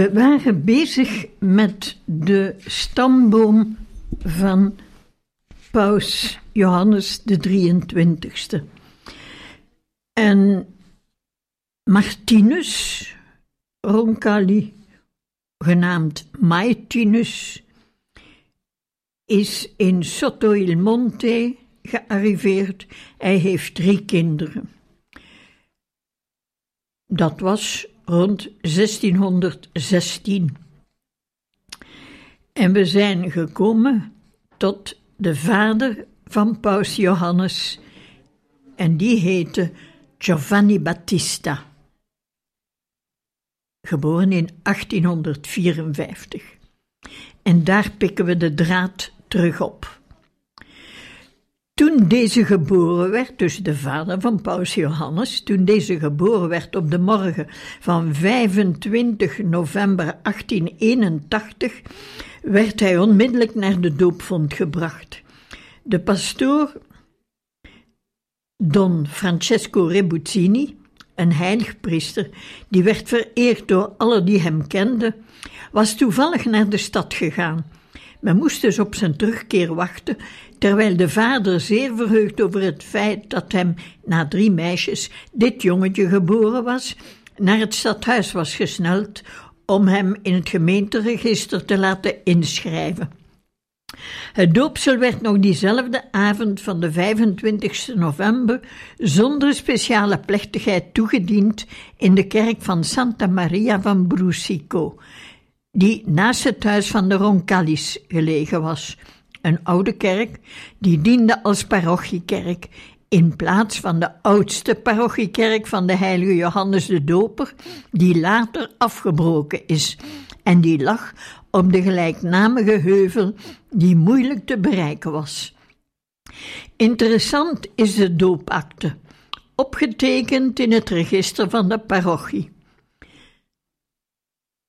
We waren bezig met de stamboom van Paus Johannes de 23ste. En Martinus Roncalli, genaamd Maitinus, is in Sotto il Monte gearriveerd. Hij heeft drie kinderen. Dat was rond 1616. En we zijn gekomen tot de vader van Paus Johannes, en die heette Giovanni Battista, geboren in 1854. En daar pikken we de draad terug op. Toen deze geboren werd, dus de vader van Paus Johannes, toen deze geboren werd op de morgen van 25 november 1881, werd hij onmiddellijk naar de doopvond gebracht. De pastoor Don Francesco Rebuzzini, een heilig priester, die werd vereerd door alle die hem kenden, was toevallig naar de stad gegaan. Men moest dus op zijn terugkeer wachten, terwijl de vader zeer verheugd over het feit dat hem na drie meisjes dit jongetje geboren was, naar het stadhuis was gesneld om hem in het gemeenteregister te laten inschrijven. Het doopsel werd nog diezelfde avond van de 25 november zonder speciale plechtigheid toegediend in de kerk van Santa Maria van Brusico, die naast het huis van de Roncallis gelegen was, een oude kerk die diende als parochiekerk in plaats van de oudste parochiekerk van de heilige Johannes de Doper, die later afgebroken is en die lag op de gelijknamige heuvel die moeilijk te bereiken was. Interessant is de doopakte, opgetekend in het register van de parochie.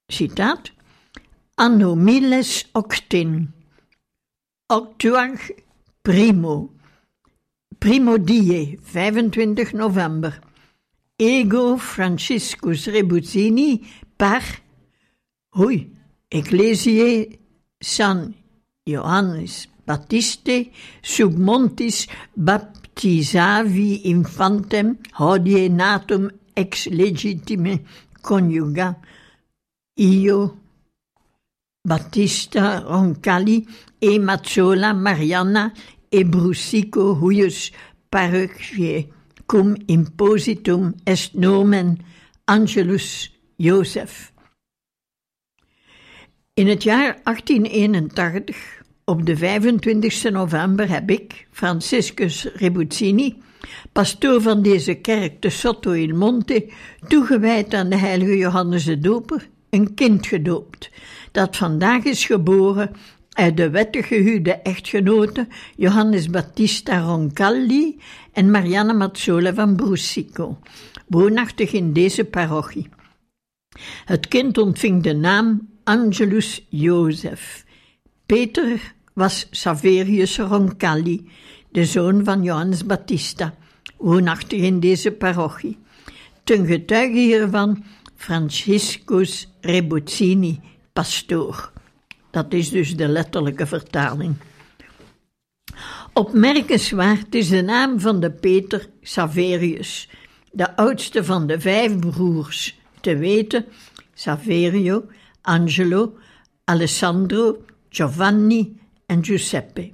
Citaat: Anno miles octin, octuag primo, primo die, 25 november, ego Franciscus Rebuzzini par, hui, ecclesiae San Johannes Baptiste sub montis baptisavi infantem hodie natum ex legitime coniuga io Battista Roncalli e Mazzola Mariana e Brusico huius cum impositum est nomen Angelus Joseph. In het jaar 1881, op de 25 november, heb ik, Franciscus Rebuzzini, pastoor van deze kerk de Sotto il Monte, toegewijd aan de heilige Johannes de Doper, een kind gedoopt, dat vandaag is geboren uit de wettig gehuwde echtgenoten Johannes Battista Roncalli en Marianne Mazzola van Brusico, woonachtig in deze parochie. Het kind ontving de naam Angelus Jozef. Peter was Saverius Roncalli, de zoon van Johannes Battista, woonachtig in deze parochie. Ten getuige hiervan Franciscus Rebuzzini, pastoor. Dat is dus de letterlijke vertaling. Opmerkenswaard is de naam van de Peter Saverius, de oudste van de vijf broers, te weten Saverio, Angelo, Alessandro, Giovanni en Giuseppe.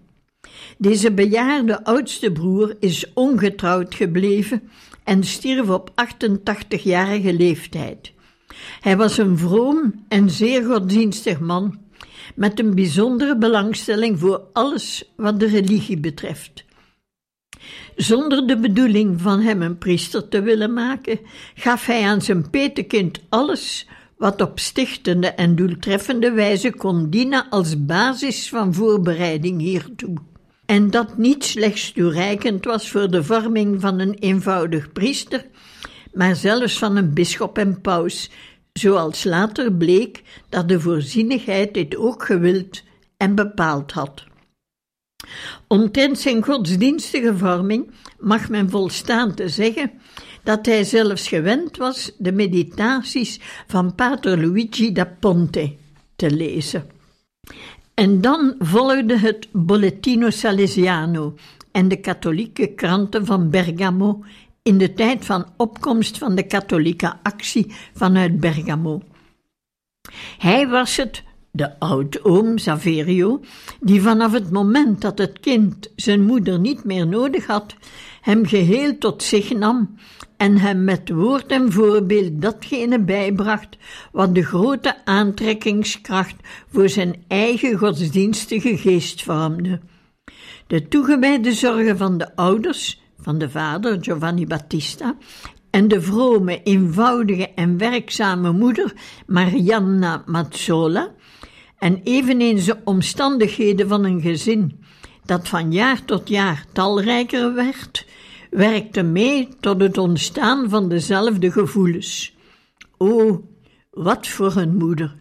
Deze bejaarde oudste broer is ongetrouwd gebleven en stierf op 88-jarige leeftijd. Hij was een vroom en zeer godsdienstig man, met een bijzondere belangstelling voor alles wat de religie betreft. Zonder de bedoeling van hem een priester te willen maken, gaf hij aan zijn petekind alles wat op stichtende en doeltreffende wijze kon dienen als basis van voorbereiding hiertoe. En dat niet slechts toereikend was voor de vorming van een eenvoudig priester, maar zelfs van een bisschop en paus, zoals later bleek dat de voorzienigheid dit ook gewild en bepaald had. Omtrent zijn godsdienstige vorming mag men volstaan te zeggen dat hij zelfs gewend was de meditaties van Pater Luigi da Ponte te lezen. En dan volgde het Bollettino Salesiano en de katholieke kranten van Bergamo in de tijd van opkomst van de katholieke actie vanuit Bergamo. Hij was het, de oudoom Saverio, die vanaf het moment dat het kind zijn moeder niet meer nodig had, hem geheel tot zich nam en hem met woord en voorbeeld datgene bijbracht wat de grote aantrekkingskracht voor zijn eigen godsdienstige geest vormde. De toegewijde zorgen van de ouders, van de vader Giovanni Battista, en de vrome, eenvoudige en werkzame moeder Marianna Mazzola, en eveneens de omstandigheden van een gezin dat van jaar tot jaar talrijker werd, werkte mee tot het ontstaan van dezelfde gevoelens. O, wat voor een moeder!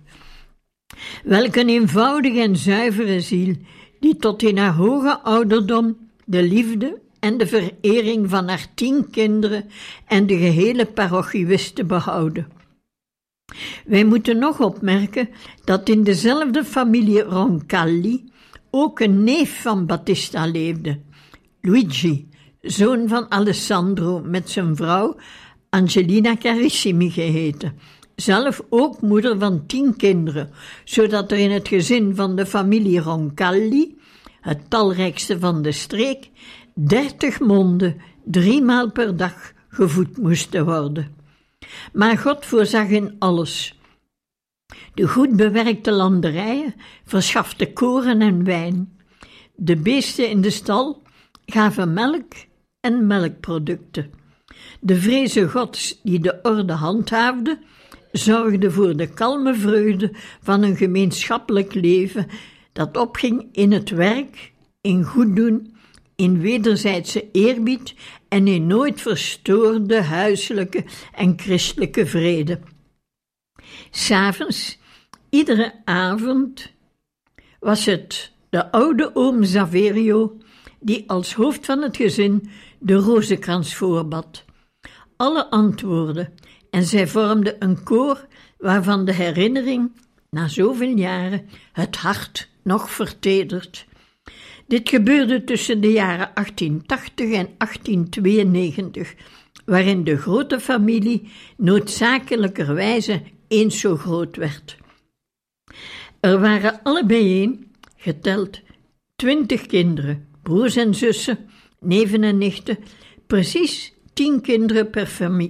Welk een eenvoudige en zuivere ziel, die tot in haar hoge ouderdom de liefde en de verering van haar tien kinderen en de gehele parochie wist te behouden. Wij moeten nog opmerken dat in dezelfde familie Roncalli ook een neef van Battista leefde, Luigi, zoon van Alessandro met zijn vrouw Angelina Carissimi geheten, zelf ook moeder van tien kinderen, zodat er in het gezin van de familie Roncalli, het talrijkste van de streek, dertig monden driemaal per dag gevoed moesten worden. Maar God voorzag in alles. De goed bewerkte landerijen verschaften koren en wijn. De beesten in de stal gaven melk en melkproducten. De vreze Gods die de orde handhaafde, zorgde voor de kalme vreugde van een gemeenschappelijk leven dat opging in het werk, in goed doen, in wederzijdse eerbied en in nooit verstoorde huiselijke en christelijke vrede. S'avonds, iedere avond, was het de oude oom Saverio die als hoofd van het gezin de rozenkrans voorbad. Alle antwoorden en zij vormden een koor waarvan de herinnering, na zoveel jaren, het hart nog vertedert. Dit gebeurde tussen de jaren 1880 en 1892, waarin de grote familie noodzakelijkerwijze eens zo groot werd. Er waren alle bijeen, geteld, twintig kinderen, broers en zussen, neven en nichten, precies tien kinderen per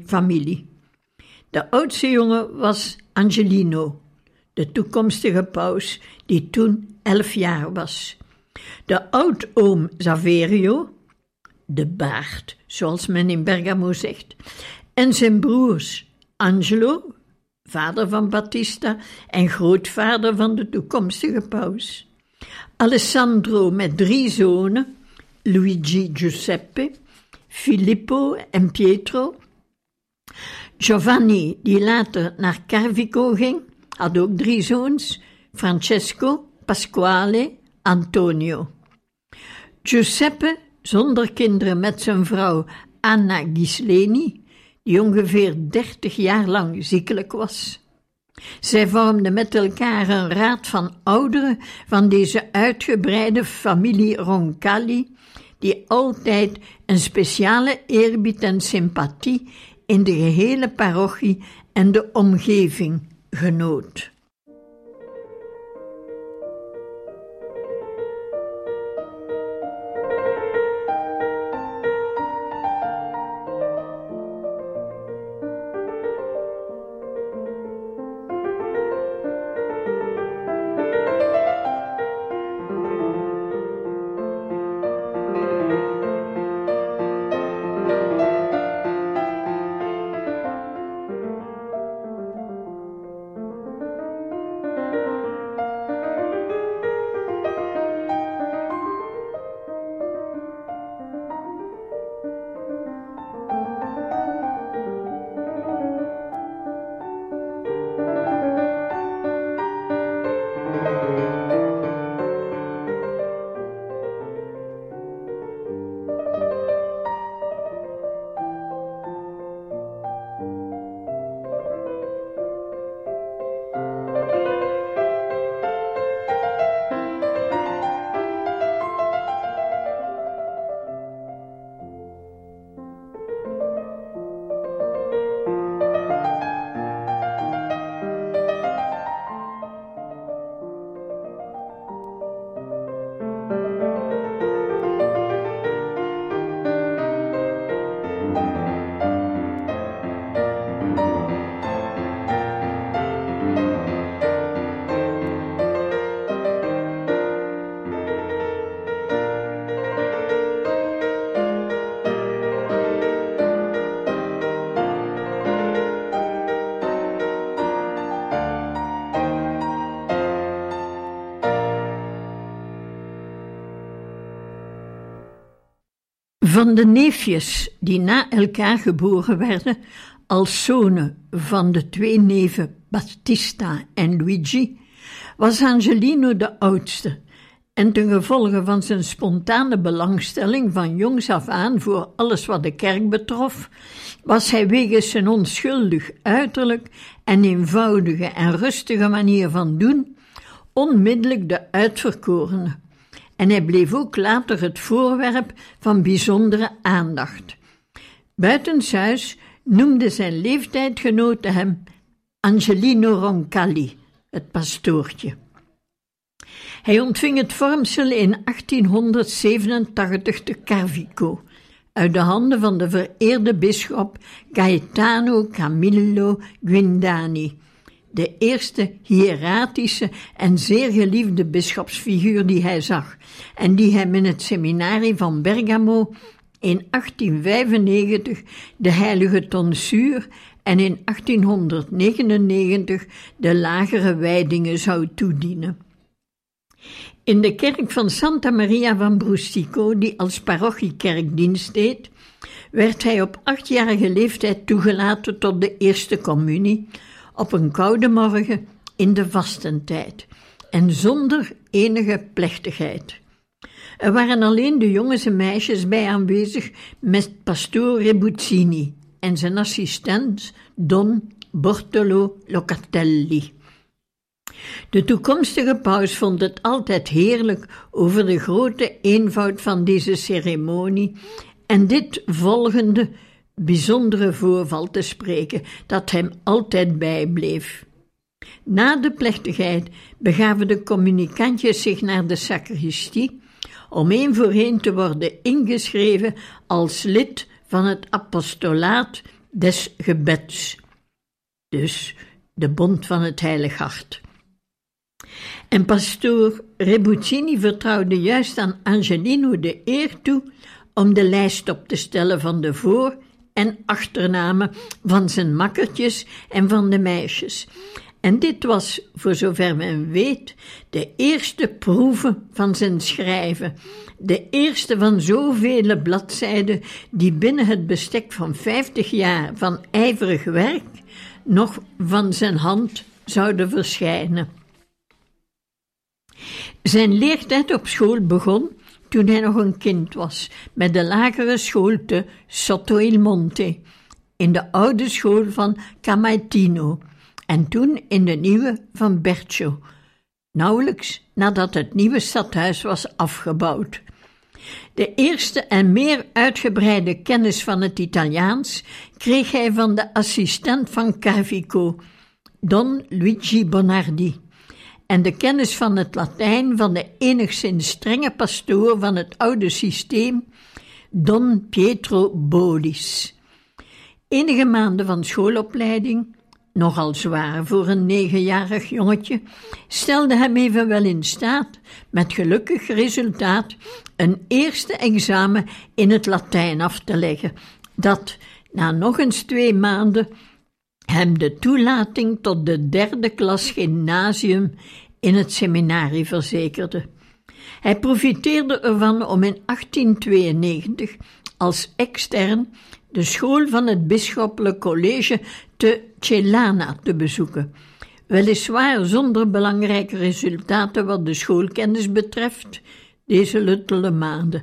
familie. De oudste jongen was Angelino, de toekomstige paus, die toen elf jaar was. De oudoom Saverio, de baard, zoals men in Bergamo zegt, en zijn broers Angelo, vader van Battista en grootvader van de toekomstige paus. Alessandro met drie zonen, Luigi Giuseppe, Filippo en Pietro. Giovanni, die later naar Carvico ging, had ook drie zoons, Francesco, Pasquale, Antonio. Giuseppe, zonder kinderen met zijn vrouw Anna Ghisleni, die ongeveer dertig jaar lang ziekelijk was. Zij vormden met elkaar een raad van ouderen van deze uitgebreide familie Roncalli, die altijd een speciale eerbied en sympathie in de gehele parochie en de omgeving genoot. Van de neefjes die na elkaar geboren werden als zonen van de twee neven Battista en Luigi, was Angelino de oudste en ten gevolge van zijn spontane belangstelling van jongs af aan voor alles wat de kerk betrof, was hij wegens zijn onschuldig uiterlijk en eenvoudige en rustige manier van doen onmiddellijk de uitverkorene. En hij bleef ook later het voorwerp van bijzondere aandacht. Buitenshuis noemde zijn leeftijdgenoten hem Angelino Roncalli, het pastoortje. Hij ontving het vormsel in 1887 te Carvico, uit de handen van de vereerde bisschop Gaetano Camillo Guindani, de eerste hieratische en zeer geliefde bisschopsfiguur die hij zag, en die hem in het seminarie van Bergamo in 1895 de heilige tonsuur en in 1899 de lagere wijdingen zou toedienen. In de kerk van Santa Maria van Brustico, die als parochiekerk dienst deed, werd hij op achtjarige leeftijd toegelaten tot de eerste communie op een koude morgen in de vastentijd en zonder enige plechtigheid. Er waren alleen de jongens en meisjes bij aanwezig met pastoor Rebuzzini en zijn assistent Don Bortolo Locatelli. De toekomstige paus vond het altijd heerlijk over de grote eenvoud van deze ceremonie en dit volgende bijzondere voorval te spreken dat hem altijd bijbleef. Na de plechtigheid begaven de communicantjes zich naar de sacristie om één voor één te worden ingeschreven als lid van het apostolaat des gebeds, dus de bond van het Heilig Hart. En pastoor Rebuzzini vertrouwde juist aan Angelino de eer toe om de lijst op te stellen van de voor- en achternamen van zijn makkertjes en van de meisjes. En dit was, voor zover men weet, de eerste proeve van zijn schrijven, de eerste van zoveel bladzijden die binnen het bestek van vijftig jaar van ijverig werk nog van zijn hand zouden verschijnen. Zijn leertijd op school begon toen hij nog een kind was, met de lagere school te Sotto il Monte, in de oude school van Camaitino en toen in de nieuwe van Bercio, nauwelijks nadat het nieuwe stadhuis was afgebouwd. De eerste en meer uitgebreide kennis van het Italiaans kreeg hij van de assistent van Carvico, Don Luigi Bonardi en de kennis van het Latijn van de enigszins strenge pastoor van het oude systeem, Don Pietro Bolis. Enige maanden van schoolopleiding, nogal zwaar voor een negenjarig jongetje, stelde hem evenwel in staat, met gelukkig resultaat, een eerste examen in het Latijn af te leggen, dat na nog eens twee maanden hem de toelating tot de derde klas gymnasium in het seminarie verzekerde. Hij profiteerde ervan om in 1892 als extern de school van het bisschoppelijk college te Celana te bezoeken, weliswaar zonder belangrijke resultaten wat de schoolkennis betreft, deze luttele maanden.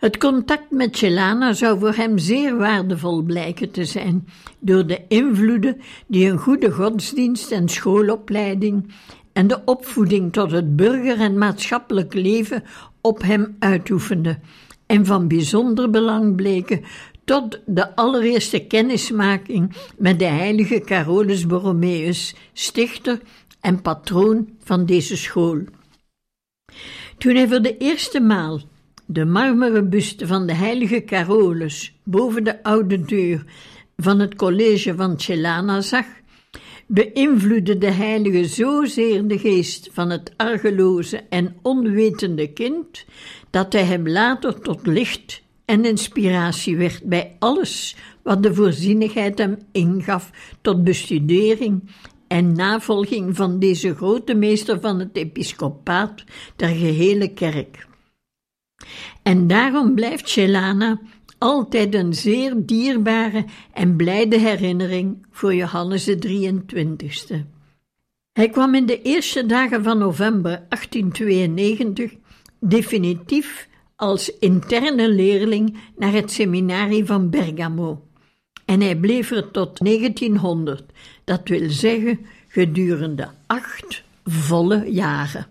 Het contact met Celana zou voor hem zeer waardevol blijken te zijn, door de invloeden die een goede godsdienst en schoolopleiding en de opvoeding tot het burger- en maatschappelijk leven op hem uitoefende, en van bijzonder belang bleken tot de allereerste kennismaking met de heilige Carolus Borromeus, stichter en patroon van deze school. Toen hij voor de eerste maal de marmeren buste van de heilige Carolus boven de oude deur van het college van Celana zag, beïnvloedde de heilige zozeer de geest van het argeloze en onwetende kind, dat hij hem later tot licht en inspiratie werd bij alles wat de voorzienigheid hem ingaf tot bestudering en navolging van deze grote meester van het episcopaat der gehele kerk. En daarom blijft Celana altijd een zeer dierbare en blijde herinnering voor Johannes de 23ste. Hij kwam in de eerste dagen van november 1892 definitief als interne leerling naar het seminarie van Bergamo. En hij bleef er tot 1900, dat wil zeggen gedurende acht volle jaren.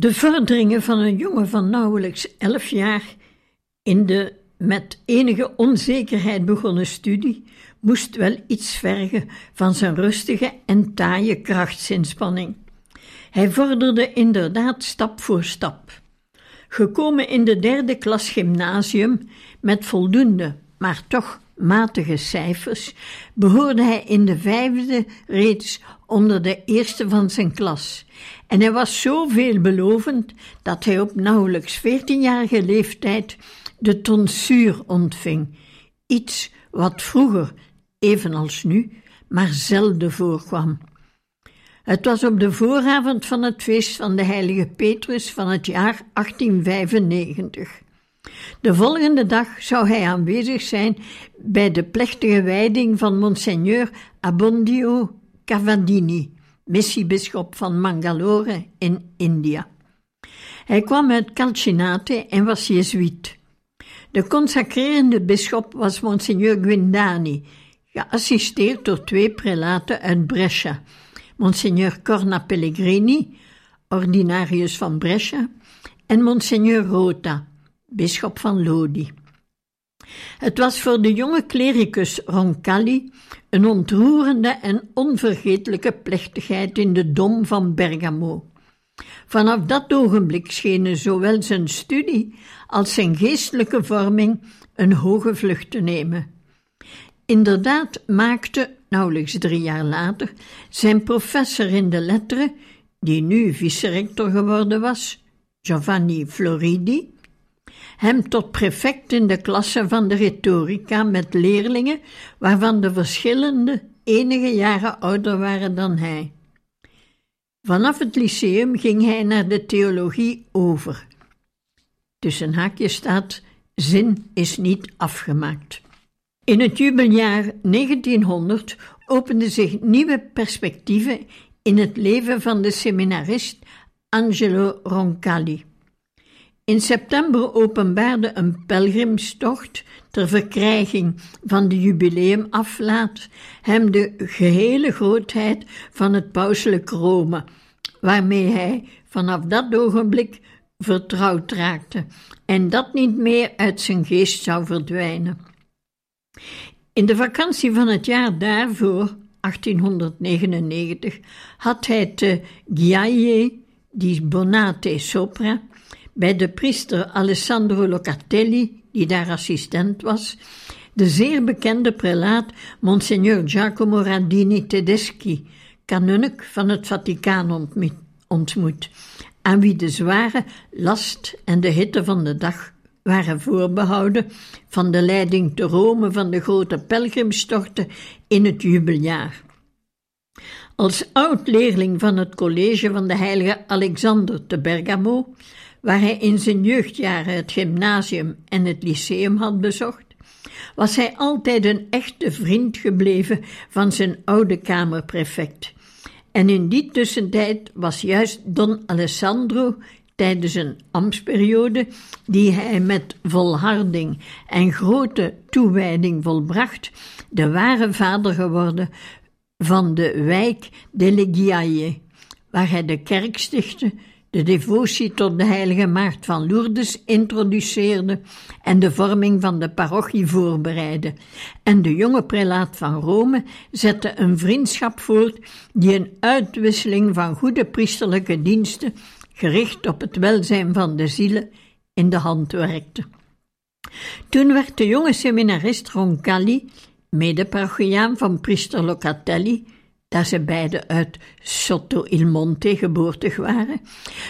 De vorderingen van een jongen van nauwelijks elf jaar in de met enige onzekerheid begonnen studie moest wel iets vergen van zijn rustige en taaie krachtsinspanning. Hij vorderde inderdaad stap voor stap. Gekomen in de derde klas gymnasium met voldoende, maar toch matige cijfers, behoorde hij in de vijfde reeds onder de eerste van zijn klas. En hij was zo veelbelovend dat hij op nauwelijks 14-jarige leeftijd de tonsuur ontving. Iets wat vroeger, evenals nu, maar zelden voorkwam. Het was op de vooravond van het feest van de heilige Petrus van het jaar 1895. De volgende dag zou hij aanwezig zijn bij de plechtige wijding van Monseigneur Abbondio Cavadini, missiebisschop van Mangalore in India. Hij kwam uit Calcinate en was jezuïet. De consacrerende bisschop was Monseigneur Guindani, geassisteerd door twee prelaten uit Brescia, Monseigneur Corna Pellegrini, ordinarius van Brescia, en Monseigneur Rota, bisschop van Lodi. Het was voor de jonge klericus Roncalli een ontroerende en onvergetelijke plechtigheid in de dom van Bergamo. Vanaf dat ogenblik schenen zowel zijn studie als zijn geestelijke vorming een hoge vlucht te nemen. Inderdaad maakte, nauwelijks drie jaar later, zijn professor in de letteren, die nu vice-rector geworden was, Giovanni Floridi, hem tot prefect in de klasse van de retorica met leerlingen waarvan de verschillende enige jaren ouder waren dan hij. Vanaf het lyceum ging hij naar de theologie over, Tussen haakjes staat: zin is niet afgemaakt. In het jubeljaar 1900 openden zich nieuwe perspectieven in het leven van de seminarist Angelo Roncalli. In september openbaarde een pelgrimstocht ter verkrijging van de jubileumaflaat hem de gehele grootheid van het pauselijk Rome, waarmee hij vanaf dat ogenblik vertrouwd raakte en dat niet meer uit zijn geest zou verdwijnen. In de vakantie van het jaar daarvoor, 1899, had hij te Ghiaie di Bonate Sopra bij de priester Alessandro Locatelli, die daar assistent was, de zeer bekende prelaat Monsignor Giacomo Radini Tedeschi, kanunnik van het Vaticaan ontmoet, aan wie de zware last en de hitte van de dag waren voorbehouden van de leiding te Rome van de grote pelgrimstochten in het jubeljaar. Als oud-leerling van het college van de heilige Alexander te Bergamo, waar hij in zijn jeugdjaren het gymnasium en het lyceum had bezocht, was hij altijd een echte vriend gebleven van zijn oude kamerprefect. En in die tussentijd was juist Don Alessandro tijdens een ambtsperiode, die hij met volharding en grote toewijding volbracht, de ware vader geworden van de wijk de waar hij de kerk stichtte, de devotie tot de heilige maagd van Lourdes introduceerde en de vorming van de parochie voorbereidde. En de jonge prelaat van Rome zette een vriendschap voort die een uitwisseling van goede priesterlijke diensten gericht op het welzijn van de zielen, in de hand werkte. Toen werd de jonge seminarist Roncalli, mede-parochiaan van priester Locatelli, daar ze beide uit Sotto il Monte geboortig waren,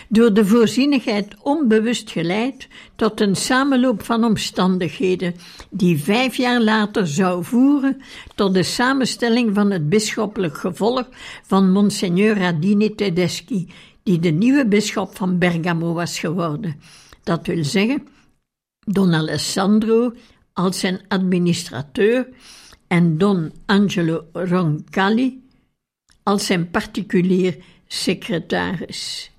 door de voorzienigheid onbewust geleid tot een samenloop van omstandigheden die vijf jaar later zou voeren tot de samenstelling van het bisschoppelijk gevolg van Monsignor Radini Tedeschi die de nieuwe bisschop van Bergamo was geworden. Dat wil zeggen, Don Alessandro als zijn administrateur en Don Angelo Roncalli als zijn particulier secretaris.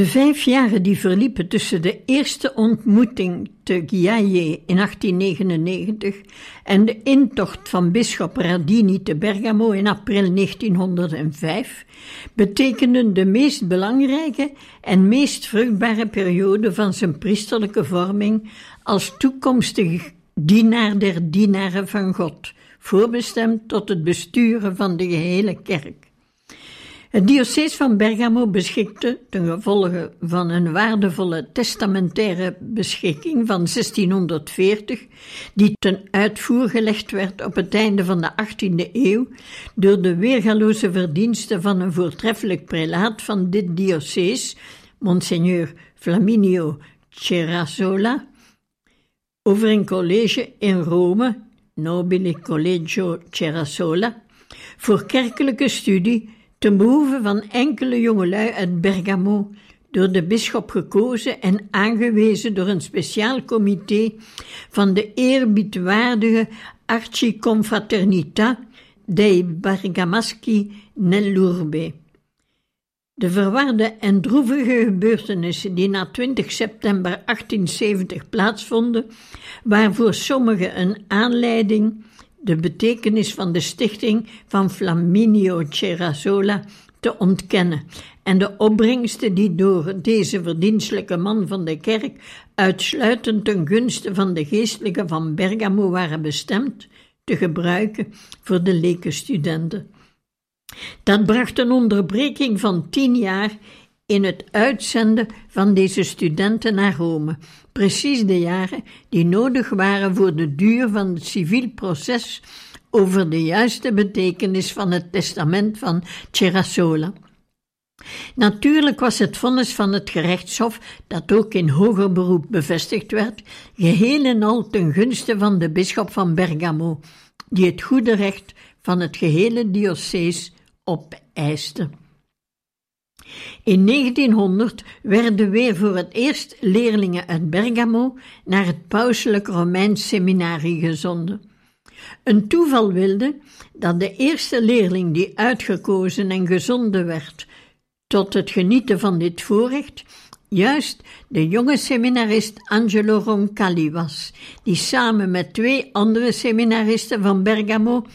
De vijf jaren die verliepen tussen de eerste ontmoeting te Ghiaie in 1899 en de intocht van bisschop Radini te Bergamo in april 1905 betekenden de meest belangrijke en meest vruchtbare periode van zijn priesterlijke vorming als toekomstig dienaar der dienaren van God, voorbestemd tot het besturen van de gehele kerk. Het diocese van Bergamo beschikte, ten gevolge van een waardevolle testamentaire beschikking van 1640, die ten uitvoer gelegd werd op het einde van de 18e eeuw door de weergaloze verdiensten van een voortreffelijk prelaat van dit diocese, Monseigneur Flaminio Cerasola, over een college in Rome, Nobile Collegio Cerasola, voor kerkelijke studie ten behoeve van enkele jongelui uit Bergamo, door de bisschop gekozen en aangewezen door een speciaal comité van de eerbiedwaardige Archiconfraternita dei Bergamaschi nell'Urbe. De verwarde en droevige gebeurtenissen die na 20 september 1870 plaatsvonden, waarvoor sommigen een aanleiding de betekenis van de stichting van Flaminio Cerasola te ontkennen en de opbrengsten die door deze verdienstelijke man van de kerk uitsluitend ten gunste van de geestelijke van Bergamo waren bestemd, te gebruiken voor de leke studenten. Dat bracht een onderbreking van tien jaar in het uitzenden van deze studenten naar Rome, precies de jaren die nodig waren voor de duur van het civiel proces over de juiste betekenis van het testament van Cerasola. Natuurlijk was het vonnis van het gerechtshof, dat ook in hoger beroep bevestigd werd, geheel en al ten gunste van de bisschop van Bergamo, die het goede recht van het gehele diocese opeiste. In 1900 werden weer voor het eerst leerlingen uit Bergamo naar het pauselijk Romeins seminarie gezonden. Een toeval wilde dat de eerste leerling die uitgekozen en gezonden werd tot het genieten van dit voorrecht, juist de jonge seminarist Angelo Roncalli was, die samen met twee andere seminaristen van Bergamo,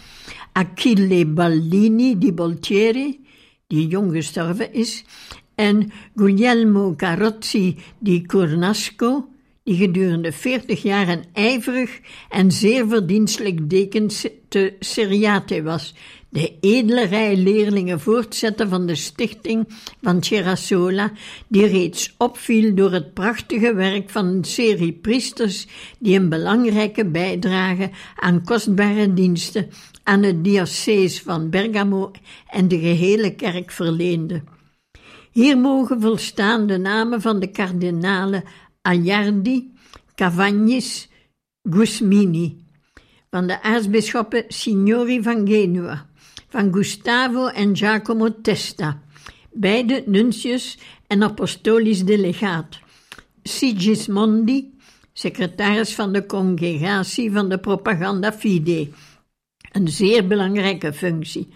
Achille Baldini di Boltieri die jong gestorven is, en Guglielmo Carozzi di Cornasco, die gedurende veertig jaar een ijverig en zeer verdienstelijk deken te Seriate was, de edele rij leerlingen voortzetten van de stichting van Cerasola, die reeds opviel door het prachtige werk van een serie priesters die een belangrijke bijdrage aan kostbare diensten aan het diocese van Bergamo en de gehele kerk verleende. Hier mogen volstaan de namen van de kardinalen Agliardi, Cavagnis, Gusmini, van de aartsbisschoppen Signori van Genua, van Gustavo en Giacomo Testa, beide nuntius en apostolisch delegaat, Sigismondi, secretaris van de congregatie van de Propaganda Fide, een zeer belangrijke functie,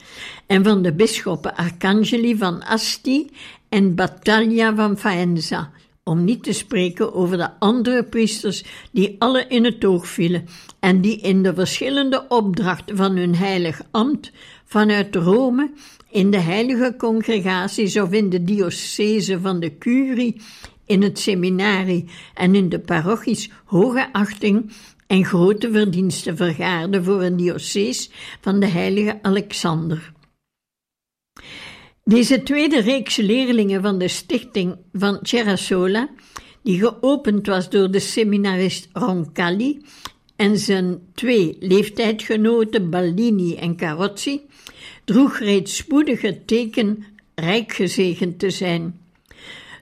en van de bisschoppen Arcangeli van Asti en Battaglia van Faenza, om niet te spreken over de andere priesters die alle in het oog vielen en die in de verschillende opdrachten van hun heilig ambt vanuit Rome in de heilige congregaties of in de diocese van de curie, in het seminarie en in de parochies hoge achting en grote verdiensten vergaarde voor een diocese van de heilige Alexander. Deze tweede reeks leerlingen van de stichting van Cerasola, die geopend was door de seminarist Roncalli en zijn twee leeftijdgenoten Baldini en Carozzi, droeg reeds spoedig het teken rijk gezegend te zijn.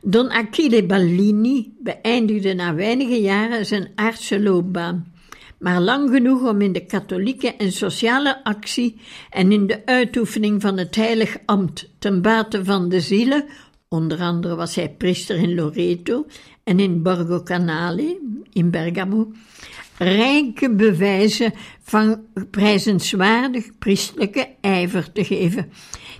Don Achille Ballini beëindigde na weinige jaren zijn aardse loopbaan maar lang genoeg om in de katholieke en sociale actie en in de uitoefening van het heilig ambt ten bate van de zielen, onder andere was hij priester in Loreto en in Borgo Canale in Bergamo, rijke bewijzen van prijzenswaardig priestelijke ijver te geven,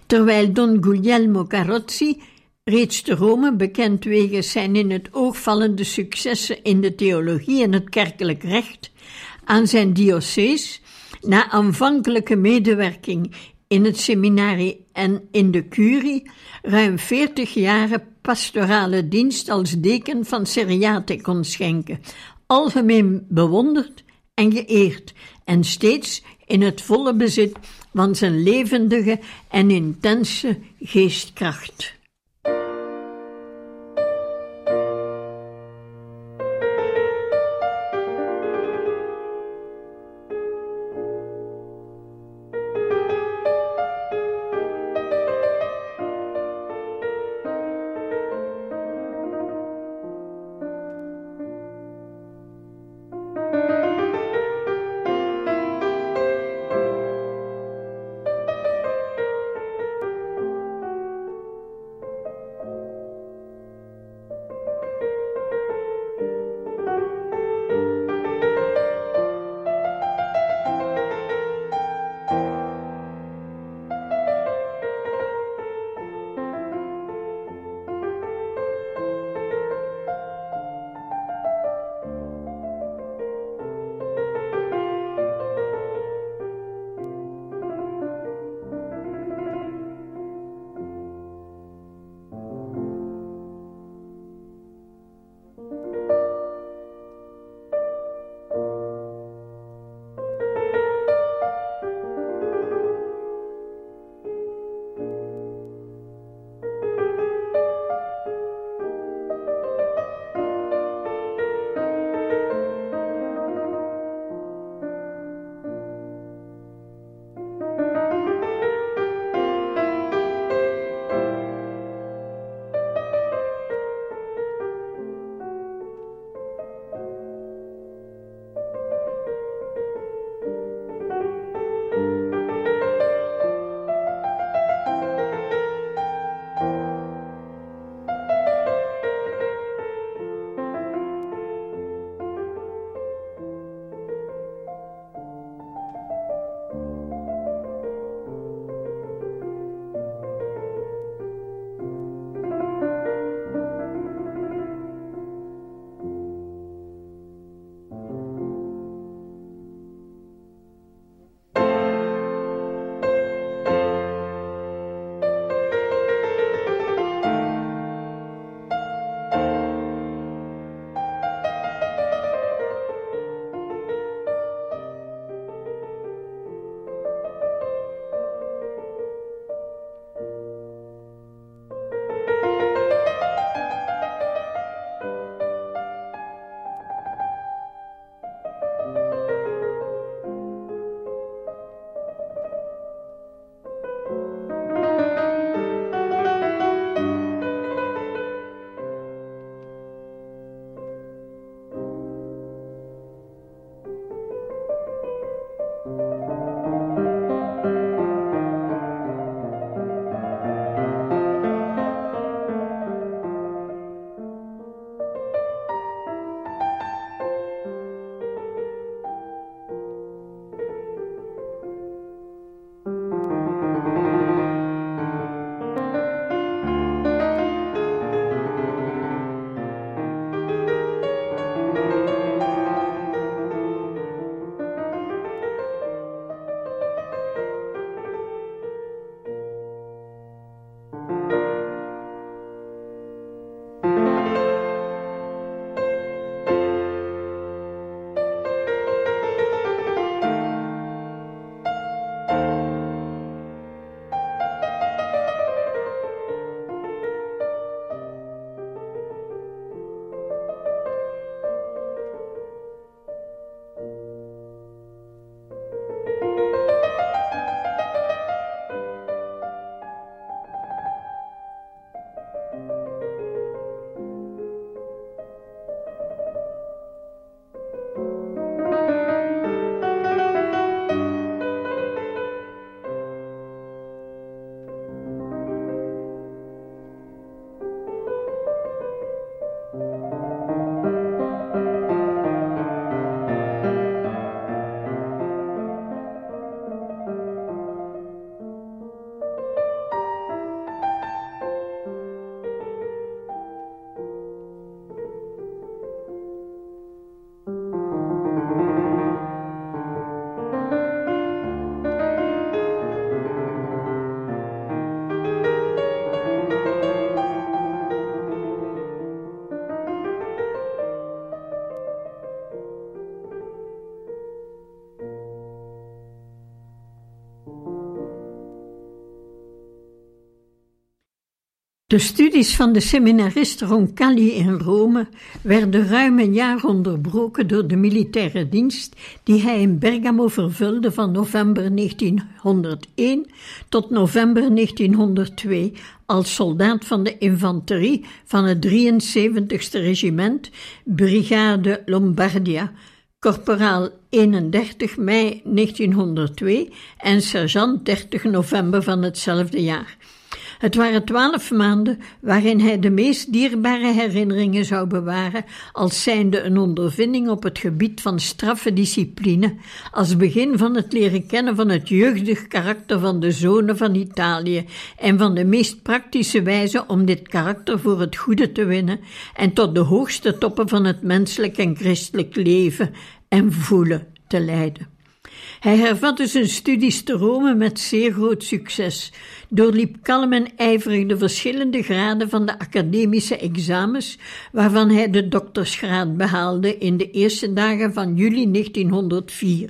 terwijl Don Guglielmo Carozzi reeds te Rome bekend wegens zijn in het oog vallende successen in de theologie en het kerkelijk recht, aan zijn diocese, na aanvankelijke medewerking in het seminarie en in de curie, ruim veertig jaren pastorale dienst als deken van Seriate kon schenken, algemeen bewonderd en geëerd, en steeds in het volle bezit van zijn levendige en intense geestkracht. De studies van de seminarist Roncalli in Rome werden ruim een jaar onderbroken door de militaire dienst die hij in Bergamo vervulde van november 1901 tot november 1902 als soldaat van de infanterie van het 73ste regiment Brigade Lombardia, korporaal 31 mei 1902 en sergeant 30 november van hetzelfde jaar. Het waren twaalf maanden waarin hij de meest dierbare herinneringen zou bewaren, als zijnde een ondervinding op het gebied van straffe discipline, als begin van het leren kennen van het jeugdig karakter van de zonen van Italië en van de meest praktische wijze om dit karakter voor het goede te winnen en tot de hoogste toppen van het menselijk en christelijk leven en voelen te leiden. Hij hervatte zijn studies te Rome met zeer groot succes, doorliep kalm en ijverig de verschillende graden van de academische examens, waarvan hij de doktersgraad behaalde in de eerste dagen van juli 1904.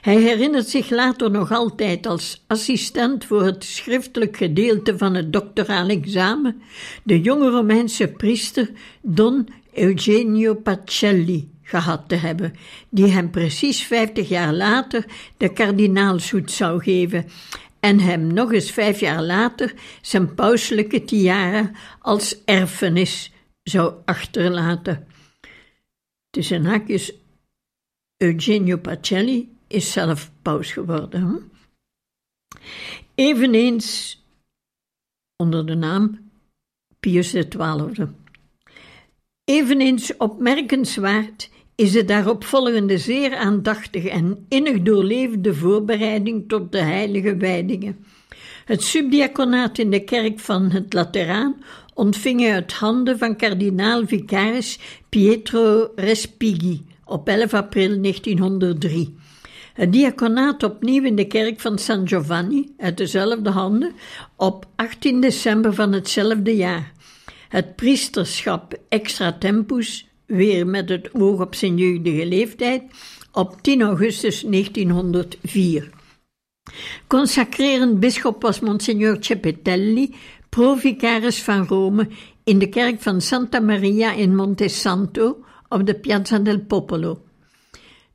Hij herinnert zich later nog altijd als assistent voor het schriftelijk gedeelte van het doctoraal examen de jonge Romeinse priester Don Eugenio Pacelli gehad te hebben, die hem precies vijftig jaar later de kardinaalshoed zou geven en hem nog eens vijf jaar later zijn pauselijke tiara als erfenis zou achterlaten. Tussen haakjes, Eugenio Pacelli is zelf paus geworden. Eveneens onder de naam Pius XII. Eveneens opmerkenswaard is de daaropvolgende zeer aandachtige en innig doorleefde voorbereiding tot de heilige wijdingen. Het subdiaconaat in de kerk van het Lateraan ontving hij uit handen van kardinaal-vicaris Pietro Respighi op 11 april 1903. Het diaconaat opnieuw in de kerk van San Giovanni uit dezelfde handen op 18 december van hetzelfde jaar. Het priesterschap extra tempus weer met het oog op zijn jeugdige leeftijd, op 10 augustus 1904. Consacrerend bisschop was Monsignor Cepetelli, provicaris van Rome, in de kerk van Santa Maria in Monte Santo op de Piazza del Popolo.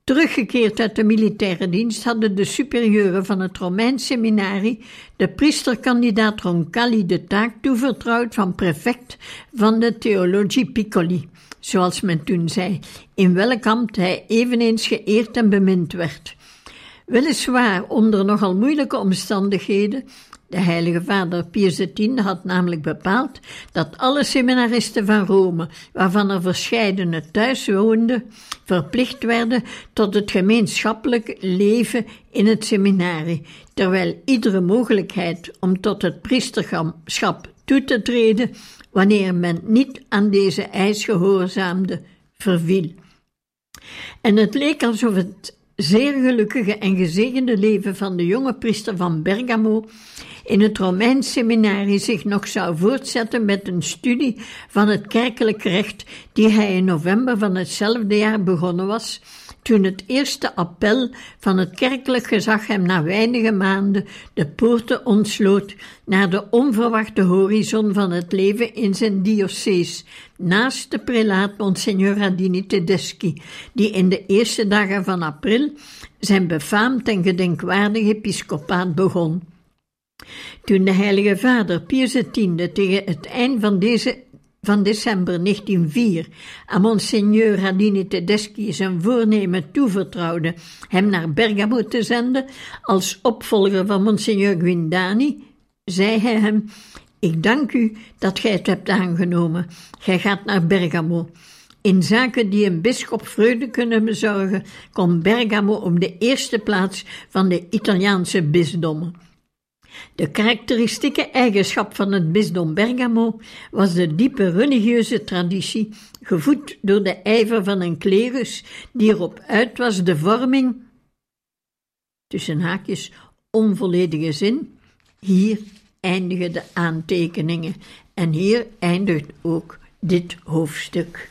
Teruggekeerd uit de militaire dienst hadden de superieuren van het Romeins seminarie de priesterkandidaat Roncalli de taak toevertrouwd van prefect van de Theologie Piccoli zoals men toen zei, in welk ambt hij eveneens geëerd en bemind werd. Weliswaar onder nogal moeilijke omstandigheden, de heilige vader Pius X had namelijk bepaald dat alle seminaristen van Rome, waarvan er verscheidene thuis woonden, verplicht werden tot het gemeenschappelijk leven in het seminarie, terwijl iedere mogelijkheid om tot het priesterschap toe te treden wanneer men niet aan deze eis gehoorzaamde, verviel. En het leek alsof het zeer gelukkige en gezegende leven van de jonge priester van Bergamo in het Romeins seminarie zich nog zou voortzetten met een studie van het kerkelijk recht die hij in november van hetzelfde jaar begonnen was toen het eerste appel van het kerkelijk gezag hem na weinige maanden de poorten ontsloot naar de onverwachte horizon van het leven in zijn diocese, naast de prelaat Monsignor Radini Tedeschi, die in de eerste dagen van april zijn befaamd en gedenkwaardig episcopaat begon. Toen de Heilige Vader Pius X tegen het eind van deze van december 1904 aan Monsignor Radini Tedeschi zijn voornemen toevertrouwde hem naar Bergamo te zenden als opvolger van Monsignor Guindani, zei hij hem: Ik dank u dat gij het hebt aangenomen. Gij gaat naar Bergamo. In zaken die een bisschop vreugde kunnen bezorgen, komt Bergamo op de eerste plaats van de Italiaanse bisdommen. De karakteristieke eigenschap van het bisdom Bergamo was de diepe religieuze traditie, gevoed door de ijver van een klerus die erop uit was de vorming, tussen haakjes, onvolledige zin, hier eindigen de aantekeningen en hier eindigt ook dit hoofdstuk.